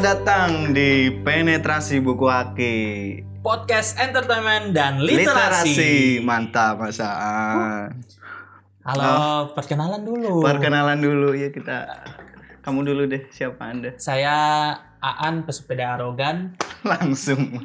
Selamat datang di Penetrasi Buku Aki. podcast entertainment dan literasi. Mantap Mas Aan. Halo, perkenalan dulu. Perkenalan dulu ya kita. Kamu dulu deh, siapa Anda? Saya Aan pesepeda arogan. Langsung.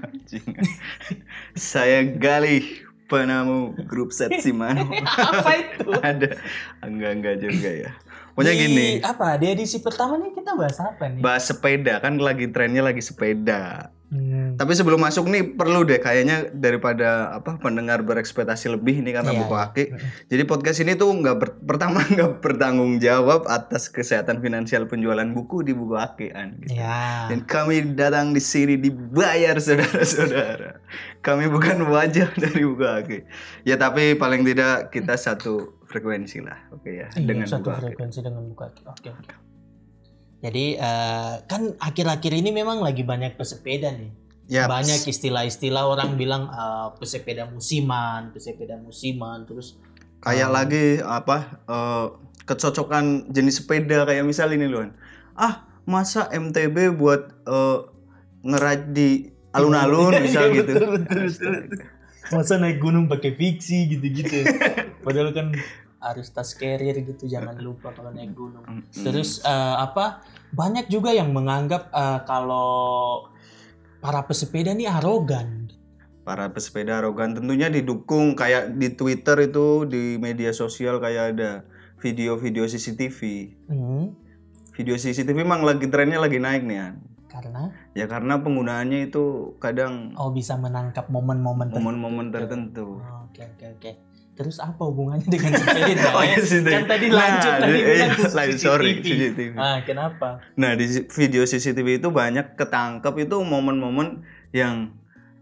Saya Galih, penamu grup set Simano. Apa itu? Ada. Enggak, enggak juga ya. Pokoknya Di- gini, Apa? Di edisi pertama nih kita bahas apa nih? bahas sepeda kan lagi trennya lagi sepeda. Hmm, Tapi sebelum masuk nih perlu deh kayaknya daripada apa pendengar berekspektasi lebih ini karena Iya, buku iya. aki. Jadi podcast ini tuh nggak ber- pertama nggak bertanggung jawab atas kesehatan finansial penjualan buku di buku aki an. gitu. Ya. Dan kami datang di sini dibayar saudara-saudara. Kami bukan wajah dari buku aki. Ya tapi paling tidak kita satu frekuensi lah, oke ya Iya, dengan satu buku aki. frekuensi dengan buka. Oke, oke. Jadi eh, kan akhir-akhir ini memang lagi banyak pesepeda nih. Ya banyak istilah-istilah orang bilang eh, pesepeda musiman, pesepeda musiman, terus kayak Um, lagi apa eh, kecocokan jenis sepeda kayak misal ini loh ah masa MTB buat eh, ngeraj di alun-alun misal Iya, gitu betul, betul, betul, betul. Masa naik gunung pakai fiksi gitu-gitu. Padahal kan harus tas carrier gitu, jangan lupa kalau naik gunung. Terus eh, apa? Banyak juga yang menganggap eh, kalau para pesepeda ini arogan. para pesepeda arogan tentunya didukung kayak di Twitter itu di media sosial kayak ada video-video CCTV Hmm, video CCTV memang lagi trennya lagi naik nih An. karena ya karena penggunaannya itu kadang oh bisa menangkap momen-momen tertentu. momen-momen tertentu Oh, Oke oke oke. Terus apa hubungannya dengan sepeda? Oh, iya, CCTV. Kan tadi Nah, lanjut tadi iya, iya, lanjut, sorry, CCTV. Ah, kenapa? Nah di video CCTV itu banyak ketangkep itu momen-momen yang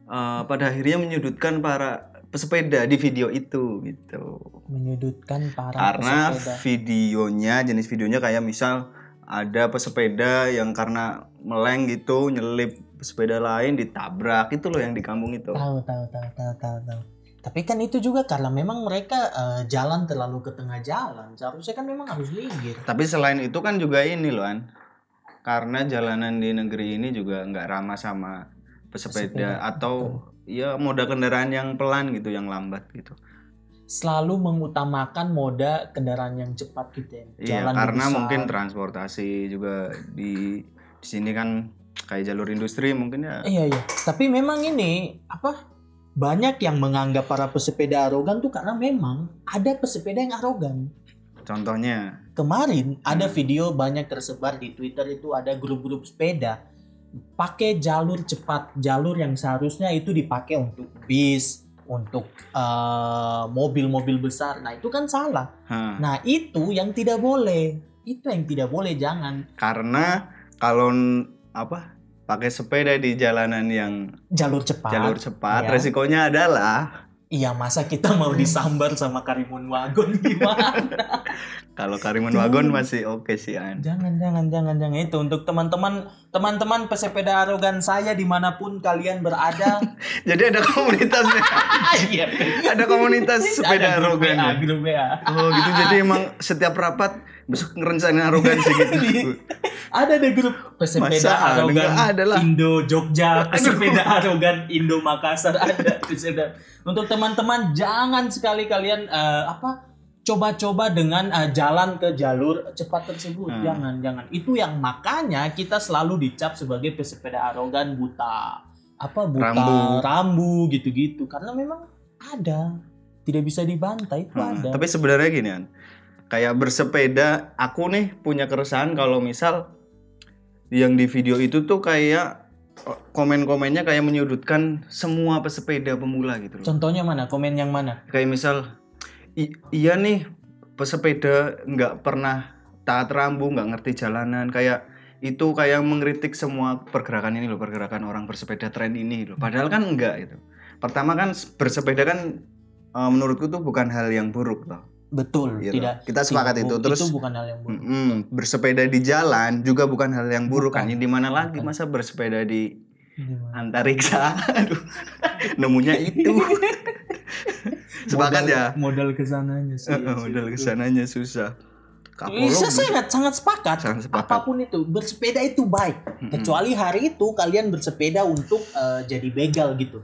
eh, pada akhirnya menyudutkan para pesepeda di video itu gitu. Menyudutkan para Karena pesepeda. videonya jenis videonya kayak misal ada pesepeda yang karena meleng gitu nyelip pesepeda lain ditabrak itu loh yang di kampung itu. Tahu tahu tahu tahu tahu tahu. Tapi kan itu juga karena memang mereka eh, jalan terlalu ke tengah jalan. Seharusnya kan memang harus minggir. Tapi selain itu kan juga ini loh An. Karena jalanan di negeri ini juga nggak ramah sama pesepeda, Pesepeda, atau ya moda kendaraan yang pelan gitu, yang lambat gitu. Selalu mengutamakan moda kendaraan yang cepat gitu ya. Iya, Jalan karena besar. mungkin transportasi juga di di sini kan kayak jalur industri mungkin ya. Iya iya. Tapi memang ini apa? Banyak yang menganggap para pesepeda arogan tuh karena memang ada pesepeda yang arogan. Contohnya, Kemarin ada Hmm. video banyak tersebar di Twitter itu ada grup-grup sepeda pakai jalur cepat, jalur yang seharusnya itu dipakai untuk bis, untuk eh, mobil-mobil besar. Nah, itu kan salah. ha, Nah, itu yang tidak boleh. Itu yang tidak boleh jangan karena kalau apa pakai sepeda di jalanan yang jalur cepat. jalur cepat, ya. resikonya adalah Iya, masa kita mau disambar sama Karimun Wagon gimana? kalau Karimun. Wagon masih oke sih An. Jangan, jangan, jangan, jangan itu untuk teman-teman, teman-teman pesepeda arogan saya di mana pun kalian berada. Jadi ada komunitasnya, Iya, ada komunitas sepeda Ada arogan. Ya? grup WA. Oh gitu, jadi emang setiap rapat besok ngerencanain arogansi gitu. Ada deh grup pesepeda Masa arogan Nggak ada lah. Indo Jogja, pesepeda arogan Indo Makassar ada pesepeda. Untuk teman-teman jangan sekali kalian eh, apa coba-coba dengan eh, jalan ke jalur cepat tersebut. Hmm. Jangan, jangan. Itu yang makanya kita selalu dicap sebagai pesepeda arogan buta. Apa buta Rambu. rambu gitu-gitu karena memang ada. Tidak bisa dibantai itu Hmm, ada. Tapi sebenarnya gini kan, kayak bersepeda, aku nih punya keresahan kalau misal yang di video itu tuh kayak oh, komen-komennya kayak menyudutkan semua pesepeda pemula gitu loh. Contohnya mana? Komen yang mana? Kayak misal, "I- iya nih pesepeda nggak pernah taat rambu, nggak ngerti jalanan, kayak itu kayak mengkritik semua pergerakan ini loh, pergerakan orang bersepeda tren ini loh. Padahal kan enggak itu. Pertama kan bersepeda kan eh, menurutku tuh bukan hal yang buruk loh. Betul, Gitu. tidak Kita sepakat tidak- itu. Terus itu bukan hal yang buruk. mm, bersepeda di jalan juga bukan hal yang buruk kan. Bukan. Di mana lagi Bukan. masa bersepeda di antariksa? Aduh. Nemunya itu. Sepakat Modal- ya? Modal ke sananya sih. Heeh, modal ke sananya susah. Bisa sangat sangat sepakat. Sangat sepakat. Apa pun itu, bersepeda itu baik. Mm-mm. Kecuali hari itu kalian bersepeda untuk eh, jadi begal gitu.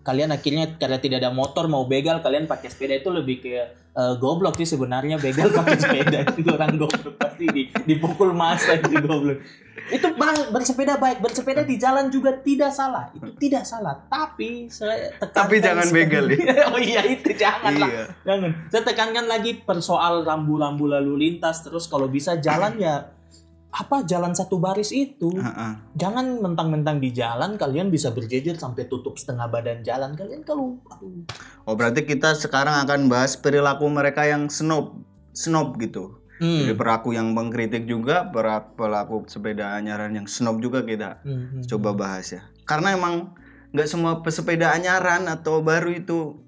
Kalian akhirnya karena tidak ada motor mau begal, kalian pakai sepeda itu lebih ke eh, goblok sih sebenarnya begal pakai sepeda itu orang goblok pasti di, dipukul masa itu goblok. Itu ba- bersepeda baik, bersepeda di jalan juga tidak salah. Itu tidak salah. Tapi saya tekankan Tapi jangan begal ya. oh iya itu jangan lah. Iya. Jangan. Saya tekankan lagi persoal rambu-rambu lalu lintas terus kalau bisa jalan ya apa jalan satu baris itu Heeh. jangan mentang-mentang di jalan kalian bisa berjejer sampai tutup setengah badan jalan kalian kalau aduh. Oh berarti kita sekarang akan bahas perilaku mereka yang snob, snob gitu. Jadi Hmm. pelaku yang mengkritik juga, pelaku sepeda anyaran yang snob juga kita Hmm, hmm. coba bahas ya. Karena emang nggak semua pesepeda anyaran atau baru itu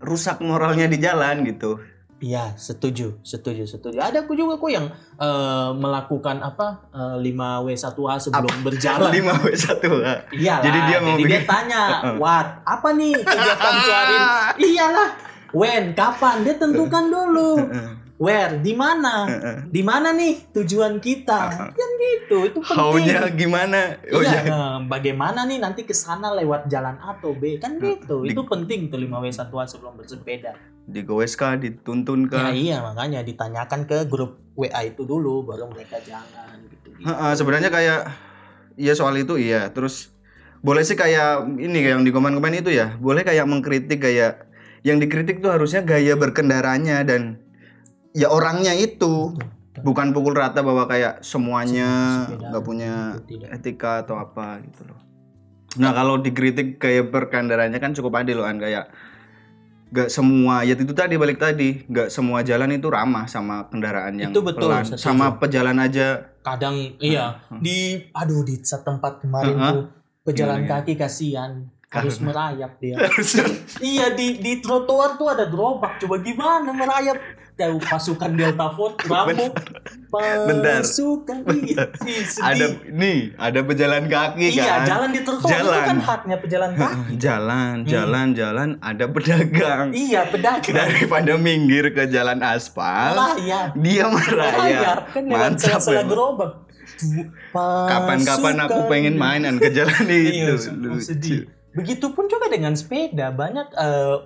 rusak moralnya di jalan gitu. Iya, setuju, setuju, setuju. Ada aku juga kok yang eh, melakukan apa eh, 5W1A sebelum berjalan. 5 w 1 Iya Jadi dia mau jadi dia tanya, Wat, apa nih kegiatan sehari? Iyalah, when, kapan? Dia tentukan dulu. Where, di mana? Di mana nih tujuan kita? Kan gitu, itu penting. Haunya gimana? Oh iya, iya. nah, bagaimana nih nanti ke sana lewat jalan A atau B? Kan gitu. Di- Itu penting tuh 5W1A sebelum bersepeda. Digowes kah, dituntun Ya kah? iya, makanya ditanyakan ke grup WA itu dulu baru mereka jangan gitu. Heeh, sebenarnya kayak iya soal itu iya. Terus boleh sih kayak ini kayak yang di komen-komen itu ya. Boleh kayak mengkritik kayak yang dikritik tuh harusnya gaya berkendaranya dan ya orangnya itu bukan pukul rata bahwa kayak semuanya nggak punya tidak. etika atau apa gitu loh. Nah kalau dikritik kayak berkendaranya kan cukup adil loh kan kayak nggak semua ya itu tadi balik tadi nggak semua jalan itu ramah sama kendaraan yang Itu betul, pelan setuju. sama pejalan aja kadang iya di aduh di setempat kemarin Heeh. tuh pejalan Gimana? kaki kasihan harus merayap dia iya di di trotoar tuh ada gerobak coba gimana merayap tahu pasukan Delta Force Bentar. pasukan. Iya ada nih ada pejalan kaki iya kan? jalan di trotoar itu Jalan. kan haknya pejalan kaki. jalan Hmm. jalan jalan ada pedagang. Iya pedagang. Daripada minggir ke jalan aspal merayap dia merayap. Kan mantap emang. gerobak. Kapan-kapan aku pengen mainan ke jalan Iya, itu. lucu. sedih. Begitupun juga dengan sepeda, banyak eh,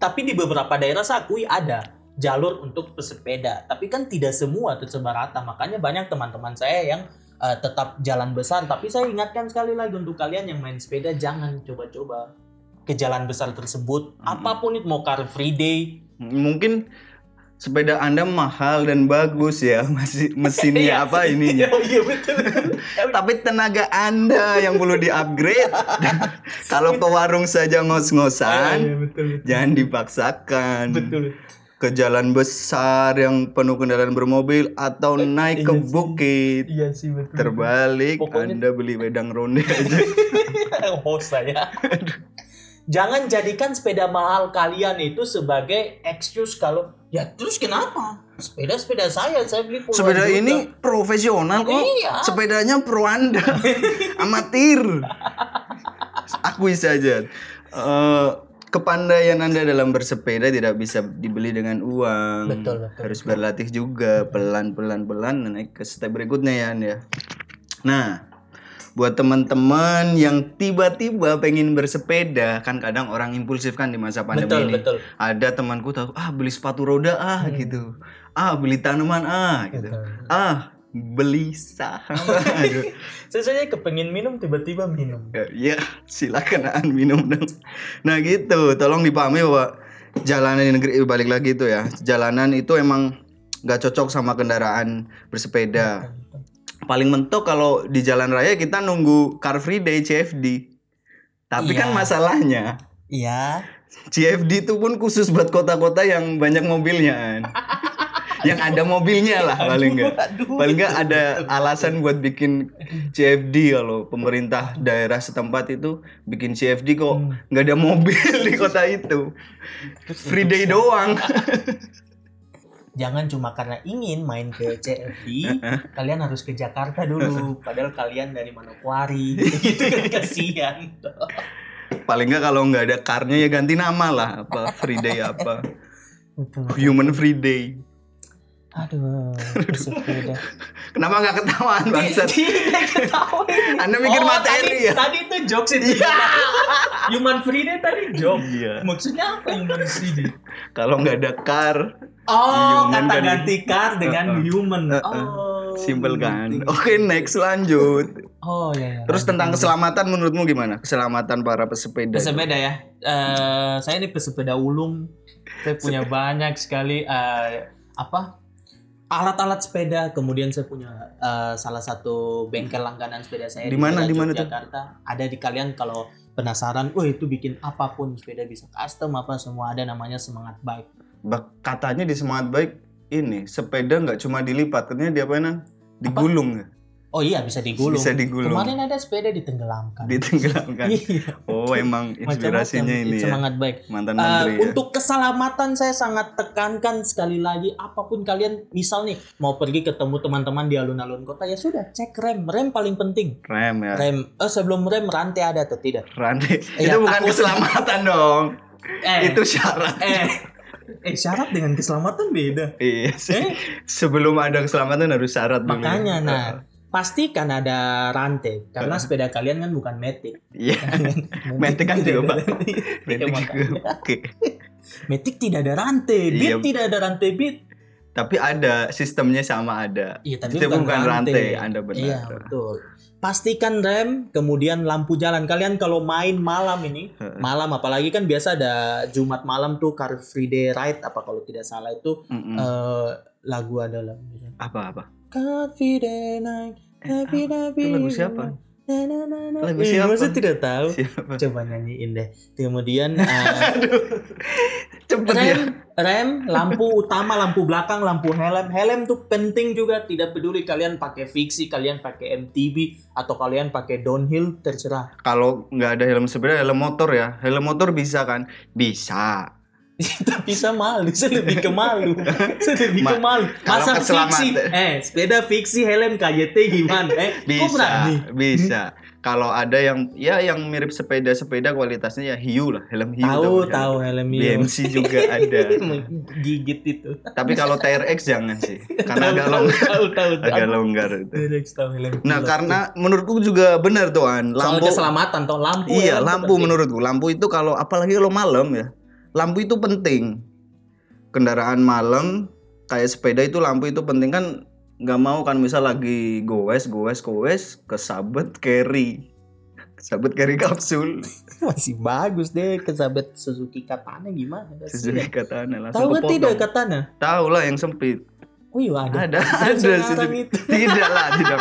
tapi di beberapa daerah saya akui ada jalur untuk pesepeda, tapi kan tidak semua tersebar rata. Makanya banyak teman-teman saya yang eh, tetap jalan besar, tapi saya ingatkan sekali lagi untuk kalian yang main sepeda jangan coba-coba ke jalan besar tersebut. Mm-mm. Apa pun itu mau car free day, mungkin sepeda anda mahal dan bagus ya masih mesinnya apa ininya Oh iya betul. tapi tenaga anda yang perlu di upgrade kalau ke warung saja ngos-ngosan Iya, betul. jangan dipaksakan Betul. Ke jalan besar yang penuh kendaraan bermobil atau naik ke iya sih. bukit Iya sih betul. terbalik Pokoknya- anda beli wedang ronde aja host saya. Jangan jadikan sepeda mahal kalian itu sebagai excuse kalau ya terus kenapa? Sepeda sepeda saya saya beli puluhan sepeda juta. ini profesional kok Iya. sepedanya pro anda amatir akui saja Eh, kepandaian anda dalam bersepeda tidak bisa dibeli dengan uang Betul, betul, harus berlatih juga pelan pelan pelan naik ke step berikutnya ya anda nah buat teman-teman yang tiba-tiba pengen bersepeda kan kadang orang impulsif kan di masa pandemi betul ini betul. ada temanku tahu ah beli sepatu roda ah Hmm. gitu ah beli tanaman ah gitu betul. ah beli saham Aduh. Saya saya kepengen minum tiba-tiba minum. ya silakan Aan, minum dong nah gitu tolong dipahami bahwa jalanan di negeri balik lagi itu ya jalanan itu emang nggak cocok sama kendaraan bersepeda paling mentok kalau di jalan raya kita nunggu car free day CFD tapi kan Iya. masalahnya Iya. CFD itu pun khusus buat kota-kota yang banyak mobilnya An. yang ada mobilnya lah paling enggak paling enggak ada alasan buat bikin CFD kalau pemerintah daerah setempat itu bikin CFD kok Hmm. nggak ada mobil di kota itu free day doang Jangan cuma karena ingin main ke CFD, kalian harus ke Jakarta dulu. Padahal kalian dari Manokwari. gitu kan kasihan. paling enggak kalau nggak ada karnya ya ganti nama lah apa free day apa human free day Aduh, bersepeda. Kenapa nggak ketahuan bangsat? Tidak ketawa ini. Anda mikir Oh, materi tadi, ya? Tadi itu jokes itu. Iya. Human free day tadi joke. Iya. Maksudnya apa human free day? Kalau nggak ada car, Oh, Human kata kan ganti car dengan Uh-uh. human. Uh-uh. Oh. simple kan. Oke, next lanjut. Oh iya. iya. Terus Lanjut, tentang keselamatan menurutmu gimana? Keselamatan para pesepeda. itu? pesepeda ya. Eh, saya ini pesepeda ulung. Saya punya banyak sekali eh, apa alat-alat sepeda. Kemudian saya punya eh, salah satu bengkel langganan sepeda saya Di mana, di mana? Yogyakarta. Ada di kalian kalau penasaran, wah itu bikin apa pun sepeda bisa custom apa semua ada namanya semangat bike. Katanya di semangat baik ini sepeda nggak cuma dilipat, katanya di apa Digulung ya? Oh iya bisa digulung. Bisa digulung. Kemarin ada sepeda ditenggelamkan. Ditenggelamkan. Iya. Oh, emang inspirasinya ini ya. Semangat baik. Mantan Eh, menteri ya. Untuk keselamatan saya sangat tekankan sekali lagi apa pun kalian misal nih mau pergi ketemu teman-teman di alun-alun kota ya sudah cek rem rem paling penting Rem ya. rem eh sebelum rem rantai ada atau tidak Rantai. Iya, itu bukan takut. keselamatan dong. eh Itu syarat. eh eh syarat dengan keselamatan beda Iya sih. eh Sebelum ada keselamatan harus syarat dulu. makanya nah pastikan ada rantai karena sepeda kalian kan bukan metik Iya. Metik kan juga, Pak. Iya, Metik makanya. juga. Oke. metik tidak ada rantai beat Iya. tidak ada rantai beat Tapi ada sistemnya sama ada. Iya, tapi Itu bukan, bukan rantai, Anda benar. Iya, betul. Pastikan rem, kemudian lampu jalan. Kalian kalau main malam ini, malam apalagi kan biasa ada Jumat malam tuh Car Free Day Ride apa kalau tidak salah itu Mm-mm. eh, lagu ada lagu. apa apa? Day Night. Eh, Itu lagu siapa? na, na, na, na. Lagu Eh, siapa? masa tidak tahu? Siapa? Coba nyanyiin deh. Kemudian eh, Aduh. Cepet ya. rem, rem, lampu utama, lampu belakang, lampu helm. Helm tuh penting juga. Tidak peduli kalian pakai fiksi, kalian pakai MTB atau kalian pakai downhill terserah. Kalau nggak ada helm sepeda, helm motor ya. Helm motor bisa kan? Bisa. Tapi saya malu, saya lebih ke malu. Saya lebih ke Ma- malu. Masa fiksi, eh sepeda fiksi helm KYT gimana? Eh, Bisa. berani? Bisa. Kalau ada yang ya yang mirip sepeda-sepeda kualitasnya ya hiu lah, helm hiu. Tahu, tahu, helm hiu. BMC juga ada. Gigit itu. Tapi kalau TRX jangan sih, karena agak longgar. Tahu, tahu, tahu. Agak longgar itu. TRX tahu helm Nah, karena menurutku juga benar tuh An. soal Lampu keselamatan toh lampu. Iya, lampu menurutku. Lampu itu kalau apalagi kalau malam ya. Lampu itu penting. Kendaraan malam kayak sepeda itu lampu itu penting kan nggak mau kan misal lagi goes goes goes kesabet carry kesabet carry kapsul Masih bagus deh kesabet Suzuki Katana gimana? Suzuki katana langsung Tahu kan kepotong. tidak Katana? Tahu lah yang sempit Oh iya ada. ada ada Suzuki itu. tidak lah tidak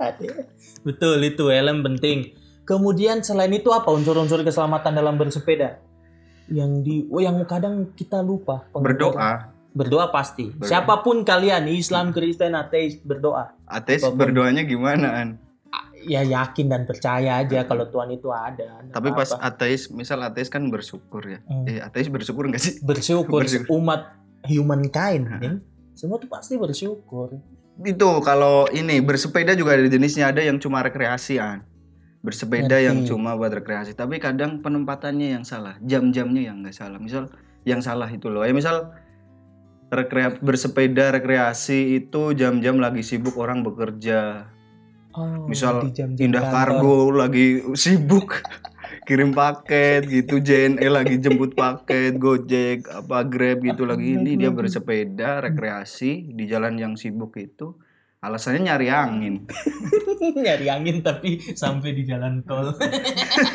Ada. Betul itu helm penting. Kemudian selain itu apa unsur-unsur keselamatan dalam bersepeda? Yang di oh yang kadang kita lupa. berdoa Berdoa pasti. Berdoa. Siapa pun kalian, Islam, Kristen, ateis, berdoa. ateis Apa pun. berdoanya gimana an Ya yakin dan percaya aja kalau Tuhan itu ada. Nggak tapi pas apa-apa. ateis misal ateis kan bersyukur ya Hmm. eh ateis bersyukur enggak sih bersyukur, bersyukur. umat humankind, Hah. Ning. semua tuh pasti bersyukur. itu kalau ini bersepeda juga ada jenisnya ada yang cuma rekreasian bersepeda Ngerti. yang cuma buat rekreasi. Tapi kadang penempatannya yang salah jam-jamnya yang nggak salah. Misal yang salah itu loh. Ya misal rekrea bersepeda rekreasi itu jam-jam lagi sibuk orang bekerja. Oh, Misal di jam-jam indah kargo lagi sibuk kirim paket gitu JNE lagi jemput paket Gojek apa Grab gitu lagi. Ini dia bersepeda rekreasi di jalan yang sibuk itu alasannya nyari angin nyari angin tapi sampai di jalan tol.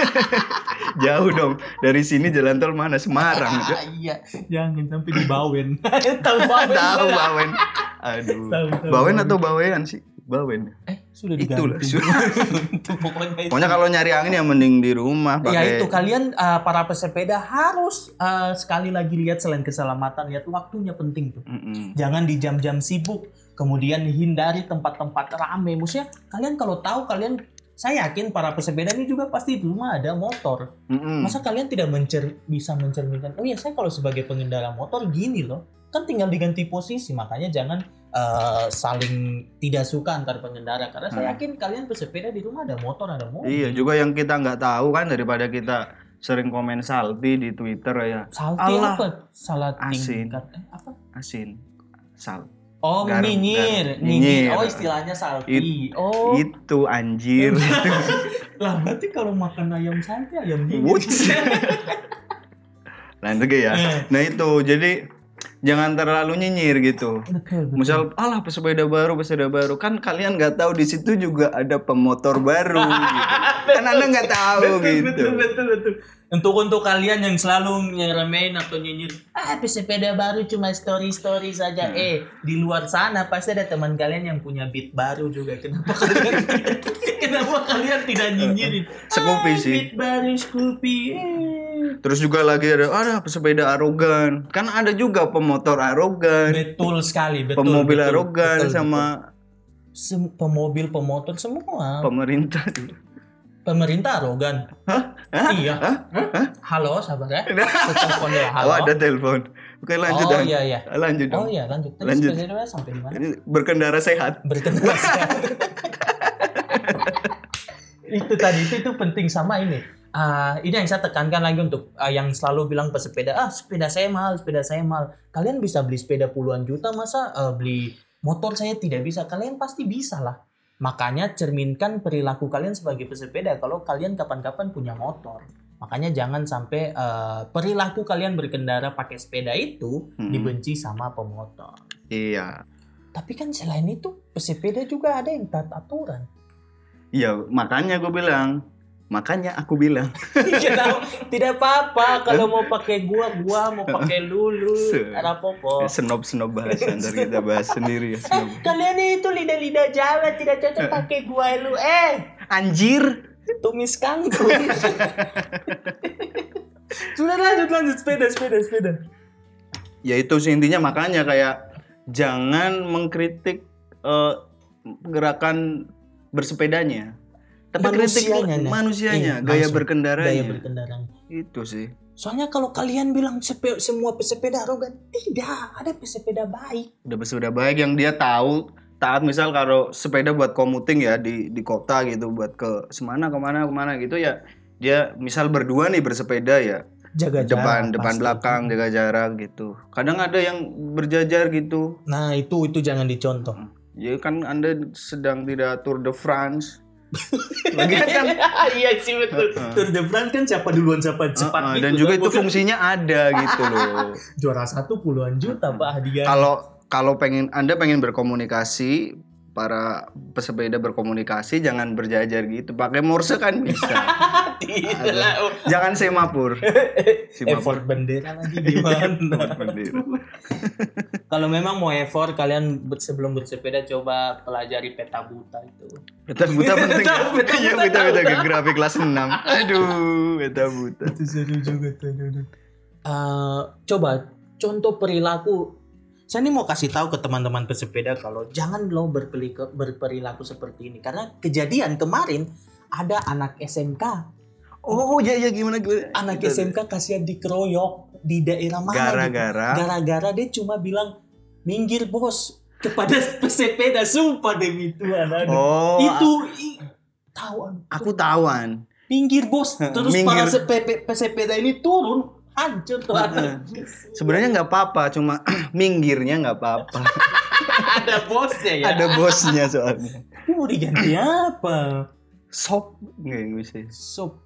jauh dong dari sini jalan tol mana Semarang iya, jangan sampai di Bawen. Tahu Bawen? tahu? Bawen aduh Tahu, tahu, Bawen atau Bawean sih Bawen Eh, sudah Itulah, diganti. sudah. Itu pokoknya itu. pokoknya kalau nyari angin ya mending di rumah Ya pakai itu kalian uh, para pesepeda harus uh, sekali lagi lihat selain keselamatan lihat waktunya penting tuh. Mm-mm. Jangan di jam-jam sibuk, kemudian hindari tempat-tempat rame. Maksudnya kalian kalau tahu kalian saya yakin para pesepeda ini juga pasti di rumah ada motor. Mm-mm. Masa kalian tidak mencer bisa mencerminkan, oh ya saya kalau sebagai pengendara motor gini loh. Kan tinggal diganti posisi, makanya jangan uh, saling tidak suka antar pengendara. Karena saya Hmm. yakin kalian pesepeda di rumah ada motor, ada mobil. Iya juga yang kita nggak tahu kan daripada kita sering komen salty di Twitter ya Salty Allah. apa? Salah Asin. tingkat. Eh, apa? asin Sal. Oh, Garam, nyinyir, nyinyir. Nyinyir. Oh, istilahnya salty. oh, Itu anjir. lah berarti kalau makan ayam salty ayam Wuts. Lanjut ya. Eh. Nah itu jadi jangan terlalu nyinyir gitu. Betul, betul. Misal, alah pesepeda baru, pesepeda baru. Kan kalian nggak tahu di situ juga ada pemotor baru. gitu. Kan anda nggak tahu betul, gitu. betul, betul, betul. Untuk untuk kalian yang selalu nyeremehin atau nyinyir, ah sepeda baru cuma story story saja. Hmm. Eh di luar sana pasti ada teman kalian yang punya beat baru juga. Kenapa kalian kenapa kalian tidak nyinyirin? Scoopy "Ah, sih. Beat baru Scoopy. Eh. Terus juga lagi ada, ada pesepeda arogan. Kan ada juga pemotor arogan, Betul sekali, betul. pemobil betul, arogan betul, sama betul. Pemobil, pemotor semua. pemerintah. Pemerintah arogan. Hah? Hah? Iya. Hah? Halo, sabar ya. Telepon dulu. Halo. Oh, ada telepon. Oke lanjut oh iya iya. Lanjut Oh dong. iya lanjut. Tadi Lanjut. sampai mana? Berkendara sehat. Berkendara sehat. itu tadi itu, itu penting sama ini. Ah, ini yang saya tekankan lagi untuk ah, yang selalu bilang pesepeda, ah sepeda saya mahal, sepeda saya mahal. Kalian bisa beli sepeda puluhan juta, masa ah, beli motor saya tidak bisa? Kalian pasti bisa lah. Makanya cerminkan perilaku kalian sebagai pesepeda kalau kalian kapan-kapan punya motor. Makanya jangan sampai eh, perilaku kalian berkendara pakai sepeda itu Hmm. dibenci sama pemotor. Iya. Tapi kan selain itu pesepeda juga ada yang taat aturan. Iya, makanya gue bilang. Makanya aku bilang. Kenapa? Tidak apa-apa kalau mau pakai gua, gua mau pakai lulu, ada apa-apa. Senob-senob bahasa ntar kita bahas sendiri ya. Senob. Kalian itu lidah-lidah jalan tidak cocok pakai gua lu. Eh, Anjir. tumis kangkung. Sudah lanjut lanjut sepeda sepeda sepeda. Ya itu sih intinya makanya kayak jangan mengkritik eh, gerakan bersepedanya. Tapi kritik Manusianya, Nek. manusianya, Iya, gaya berkendaranya. Gaya berkendara. Itu sih. Soalnya kalau kalian bilang sepe- semua pesepeda arogan, tidak ada pesepeda baik. Udah sudah baik yang dia tahu taat misal kalau sepeda buat komuting ya di di kota gitu buat ke semana ke mana ke mana gitu ya dia misal berdua nih bersepeda ya Jaga depan jarak depan pasti. belakang jaga jarak gitu kadang ada yang berjajar gitu Nah itu itu jangan dicontoh. ya kan anda sedang tidak Tour de France Lagian kan iya sih betul. Tour de France kan siapa duluan siapa cepat gitu. dan juga kan, itu fungsinya ada gitu loh juara satu puluhan juta pak hadiah. kalau kalau pengen anda pengen berkomunikasi para pesepeda berkomunikasi jangan berjajar gitu pakai morse kan bisa Tidak jangan semapur semapur Effort bendera lagi gimana? bendera. Kalau memang mau effort kalian sebelum bersepeda coba pelajari peta buta itu. Beta buta penting ya. Iya buta kan? geografi kelas 6. Aduh, beta buta. Itu seru juga tuh. Eh, coba contoh perilaku. Saya ini mau kasih tahu ke teman-teman pesepeda kalau jangan lo berperilaku, berperilaku seperti ini karena kejadian kemarin ada anak SMK Oh, iya iya gimana gue? anak SMK kasihan dikeroyok di daerah mana gitu. gara-gara gara-gara dia cuma bilang minggir bos kepada pesepeda sumpah demi Tuhan aduh. Oh, itu i- tahu aku tawan. minggir bos terus Minggir. para pesepeda ini turun hancur tuh. Sebenarnya nggak apa-apa, cuma minggirnya nggak apa-apa. ada bosnya ya Ada bosnya soalnya. Ini mau diganti apa Sop nggak bisa. sop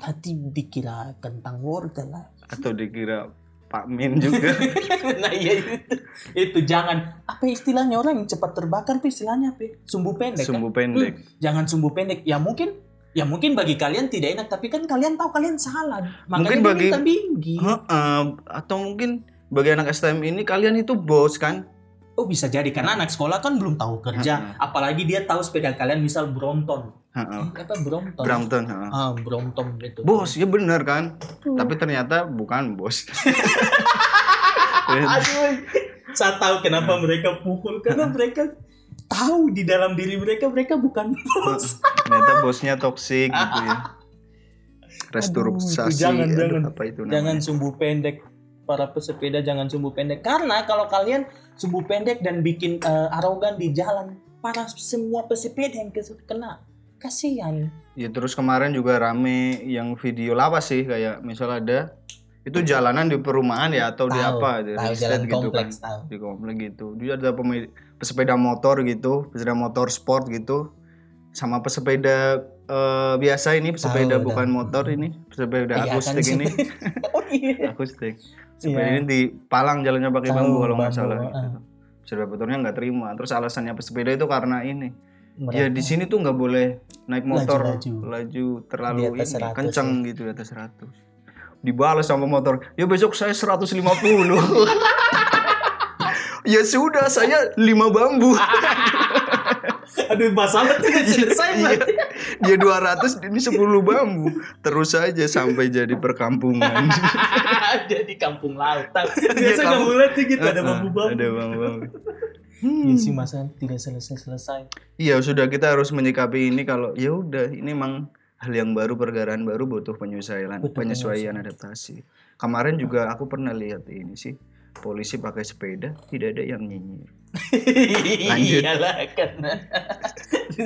nanti dikira kentang wortel lah Atau dikira Pak Min juga. nah iya itu itu jangan apa istilahnya orang yang cepat terbakar apa istilahnya apa sumbu pendek kan? Sumbu pendek. jangan sumbu pendek ya mungkin ya mungkin bagi kalian tidak enak tapi kan kalian tahu kalian salah makanya Mungkin bagi- tinggi Heeh, atau mungkin bagi anak STM ini kalian itu bos kan? oh bisa jadi karena anak sekolah kan belum tahu kerja apalagi dia tahu sepeda kalian misal Brompton Heeh. Eh, apa Brompton Brampton, heeh. ah Brompton gitu Bos, ya bener kan? Tapi ternyata bukan bos. aduh saya tahu kenapa mereka pukul karena mereka tahu di dalam diri mereka mereka bukan bos ternyata bosnya toksik gitu ya. Restrukturisasi. Jangan, aduh, jangan. apa itu namanya? jangan sumbu pendek para pesepeda jangan sumbu pendek karena kalau kalian sumbu pendek dan bikin eh, arogan di jalan para semua pesepeda yang kena kasihan Ya terus kemarin juga rame yang video lawas sih kayak misal ada Itu jalanan di perumahan ya atau di Tahu, apa? Di tahu jalan gitu kompleks kan. tahu. Di komplek gitu. Dia ada pesepeda motor gitu, pesepeda motor sport gitu. Sama pesepeda eh, biasa ini, pesepeda Tahu, bukan tahu. motor ini, pesepeda Iya, kan, akustik ini. oh iya. akustik. Sepeda Iya. ini di Palang jalannya pakai bambu kalau nggak salah. ah. gitu. Sepeda motornya nggak terima. Terus alasannya pesepeda itu karena ini. Ya Mereka- di sini tuh nggak boleh naik motor laju terlalu Di atas ini 100 kenceng gitu di atas 100. Dibalas sama motor. Ya besok saya 150. ya sudah saya 5 bambu. Aduh masalah tidak selesai Iya. Dia 200 ini 10 bambu. Terus saja sampai jadi perkampungan. Jadi kampung lautan. Iya, Biasa kampung- kampung lautan gitu ada Heeh, bambu-bambu. Ada bambu-bambu. Iya sih masalah tidak selesai-selesai. Iya sudah kita harus menyikapi ini kalau ya udah ini emang hal yang baru pergerakan baru butuh penyesuaian Butuh penyesuaian adaptasi. Kemarin juga aku pernah lihat ini sih polisi pakai sepeda tidak ada yang nyinyir. Lanjut. Iyalah karena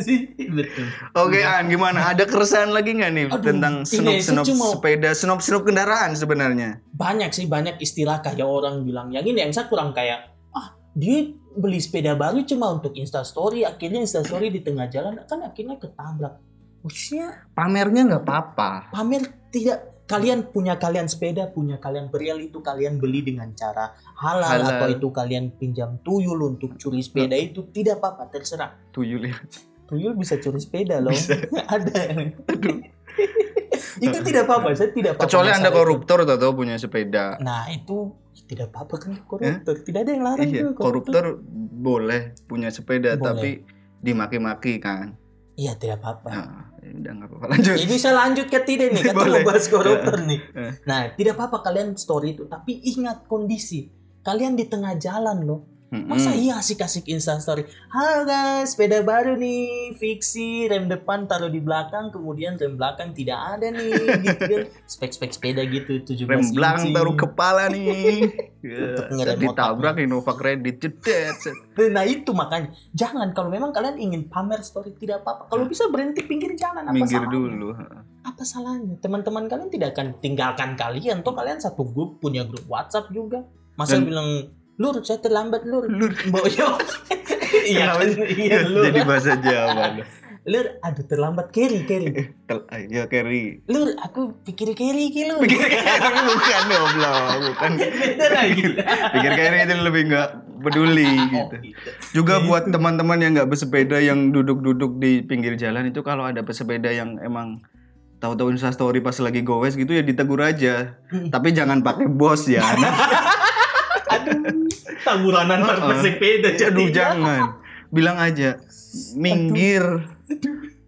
sih betul. Oke An gimana? Ada keresahan lagi nggak nih Aduh, tentang senop senop saya cuma- sepeda senop senop kendaraan sebenarnya? Banyak sih banyak istilah kayak orang bilang yang ini yang saya kurang kayak ah dia beli sepeda baru cuma untuk instastory akhirnya instastory di tengah jalan kan akhirnya ketabrak. Maksudnya Pamernya nggak apa-apa. pamer tidak kalian punya kalian sepeda punya kalian berial itu kalian beli dengan cara halal, Halal. atau itu kalian pinjam tuyul untuk curi sepeda itu tidak apa-apa terserah Tuyul ya. tuyul bisa curi sepeda loh Bisa. ada Aduh. itu tidak apa-apa saya tidak apa-apa Kecuali anda masalah itu. koruptor atau punya sepeda. nah itu tidak apa-apa kan koruptor tidak ada yang larang Iya, tuh koruptor boleh punya sepeda Boleh. tapi dimaki-maki kan. iya tidak apa-apa Nah, udah nggak apa-apa lanjut. Ini bisa lanjut ke tidak nih? Kita mau bahas koruptor nih. Eh. Nah, tidak apa-apa kalian story itu, tapi ingat kondisi. Kalian di tengah jalan loh. Masa iya asik-asik Insta story? Halo guys, sepeda baru nih, fiksi rem depan taruh di belakang, kemudian rem belakang tidak ada nih, gitu kan. Spek-spek sepeda gitu, 17 rem belakang taruh kepala nih. Ya, Untuk ngerem ditabrak Innova Credit jedet. set. Nah itu makanya, jangan kalau memang kalian ingin pamer story tidak apa-apa. Kalau bisa berhenti pinggir jalan, apa Minggir salahnya? dulu. apa salahnya teman-teman kalian tidak akan tinggalkan kalian toh kalian satu grup punya grup WhatsApp juga masa Dan- bilang lur saya terlambat lur Lur. boyo iya sih? iya lur Jadi bahasa Jawa. lur aduh terlambat carry carry Tel- Ya lur aku pikir carry ki lur Pikir Kerry bukan goblok, bukan. beda lagi Pikir Kerry itu lebih nggak peduli Oh, gitu. gitu. Juga Gitu. buat teman-teman yang nggak bersepeda yang duduk-duduk di pinggir jalan itu kalau ada pesepeda yang emang tahu-tahu instastory pas lagi goes gitu ya ditegur aja. Hmm. Tapi jangan pakai bos ya. aduh antar Heeh. pesepeda Aduh jadi jangan. Bilang aja minggir.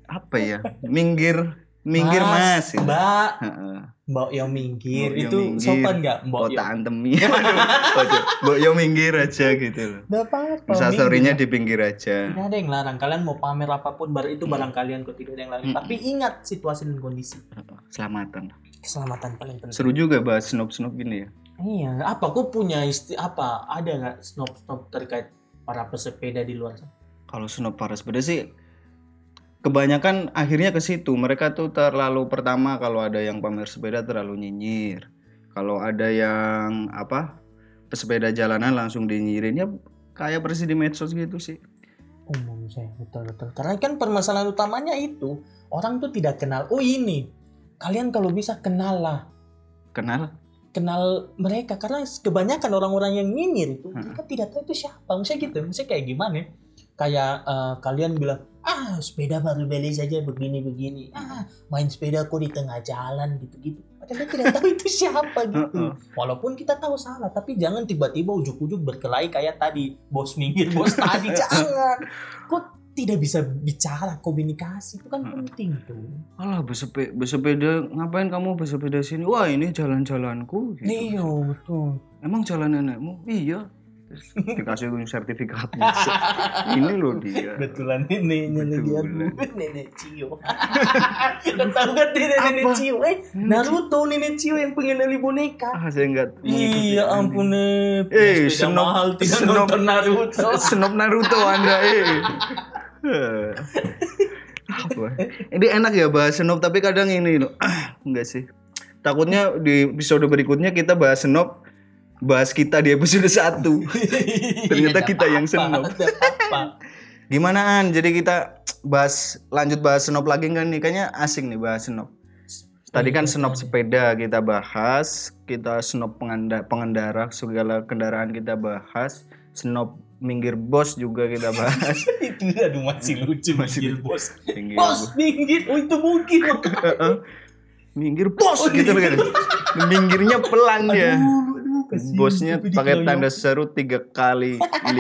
Apa ya? Minggir, minggir mas. gitu. mbak Heeh. mbak yang minggir Mbok yo itu minggir. sopan nggak mbak Oh yo tantem ya. Aduh, Mbok yo minggir aja gitu loh. Nggak apa-apa Instastorynya minggir. di pinggir aja. Tidak ada yang larang. Kalian mau pamer apa pun, baru itu barang kalian kok tidak ada yang larang. Hmm. Tapi ingat situasi dan kondisi. Selamatan. Keselamatan paling penting. Seru juga bahas snob-snob gini ya. Iya. Apa? Kok punya isti apa? Ada nggak snob-snob terkait para pesepeda di luar sana? Kalau snob para sepeda sih kebanyakan akhirnya ke situ. Mereka tuh terlalu pertama kalau ada yang pamer sepeda terlalu nyinyir. Kalau ada yang apa pesepeda jalanan langsung dinyinyirin ya kayak versi di medsos gitu sih. Umum saya betul betul. Karena kan permasalahan utamanya itu orang tuh tidak kenal. Oh ini, kalian kalau bisa kenal lah, Kenal? Kenal mereka karena kebanyakan orang-orang yang nyinyir itu Hmm. mereka tidak tahu itu siapa. Misalnya gitu, misalnya kayak gimana? ya? Kayak eh, kalian bilang, ah sepeda baru beli saja begini-begini, ah main sepeda kok di tengah jalan gitu-gitu. Padahal kita tidak tahu itu siapa gitu. Heeh. Walaupun kita tahu salah, tapi jangan tiba-tiba ujuk-ujuk berkelahi kayak tadi bos minggir, bos tadi jangan. Kok tidak bisa bicara komunikasi itu kan Hmm. penting tuh. Alah bersepeda, bersepeda ngapain kamu bersepeda sini? Wah ini jalan-jalanku. Gitu. Iya betul. Emang jalan nenekmu? Iya. Terus dikasih sertifikatnya. ini loh dia. Betulan nenek nenek dia nenek Cio. Tahu kan dia nenek? Cio? Eh Naruto nenek Cio yang pengendali boneka. Ah saya enggak Iya ampun eh. Eh, senop- mahal tidak senop- nonton Naruto. Senop Naruto Anda eh. Apa? Ini enak ya bahas senop tapi kadang ini loh. enggak sih. Takutnya di episode berikutnya kita bahas senop, bahas kita di episode 1. Ternyata Iya, kita nggak yang senop. Gimana An? Jadi kita bahas lanjut bahas senop lagi nggak nih? Kayaknya asing nih bahas senop. Tadi kan senop sepeda kita bahas, kita senop penganda- pengendara segala kendaraan kita bahas, senop minggir bos juga kita bahas. itu aduh masih lucu Masih lucu. bos Minggir bos minggir oh itu mungkin Heeh. minggir bos gitu kan. Minggirnya pelan aduh, aduh, kasihan Bosnya pakai tanda seru tiga kali 15.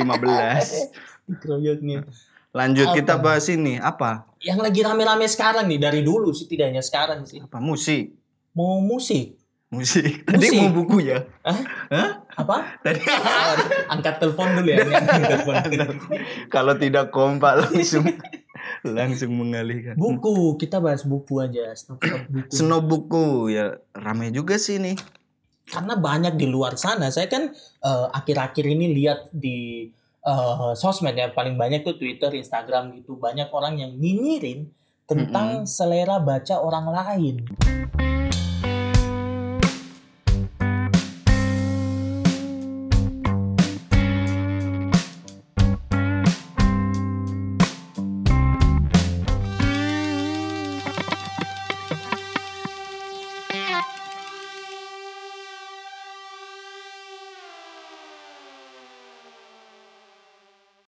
dikeroyoknya Lanjut kita Apa? bahas ini apa? yang lagi rame-rame sekarang nih dari dulu sih tidak hanya sekarang sih Apa musik? mau musik Musik. Tadi Musik. mau buku ya? Hah? Hah? apa Tadi angkat telepon dulu ya kalau tidak kompak langsung langsung mengalihkan. buku kita bahas buku aja stop stop buku Snow buku ya rame juga sih nih. karena banyak di luar sana saya kan eh, akhir-akhir ini lihat di eh, sosmed ya paling banyak tuh Twitter Instagram gitu banyak orang yang nyinyirin tentang selera baca orang lain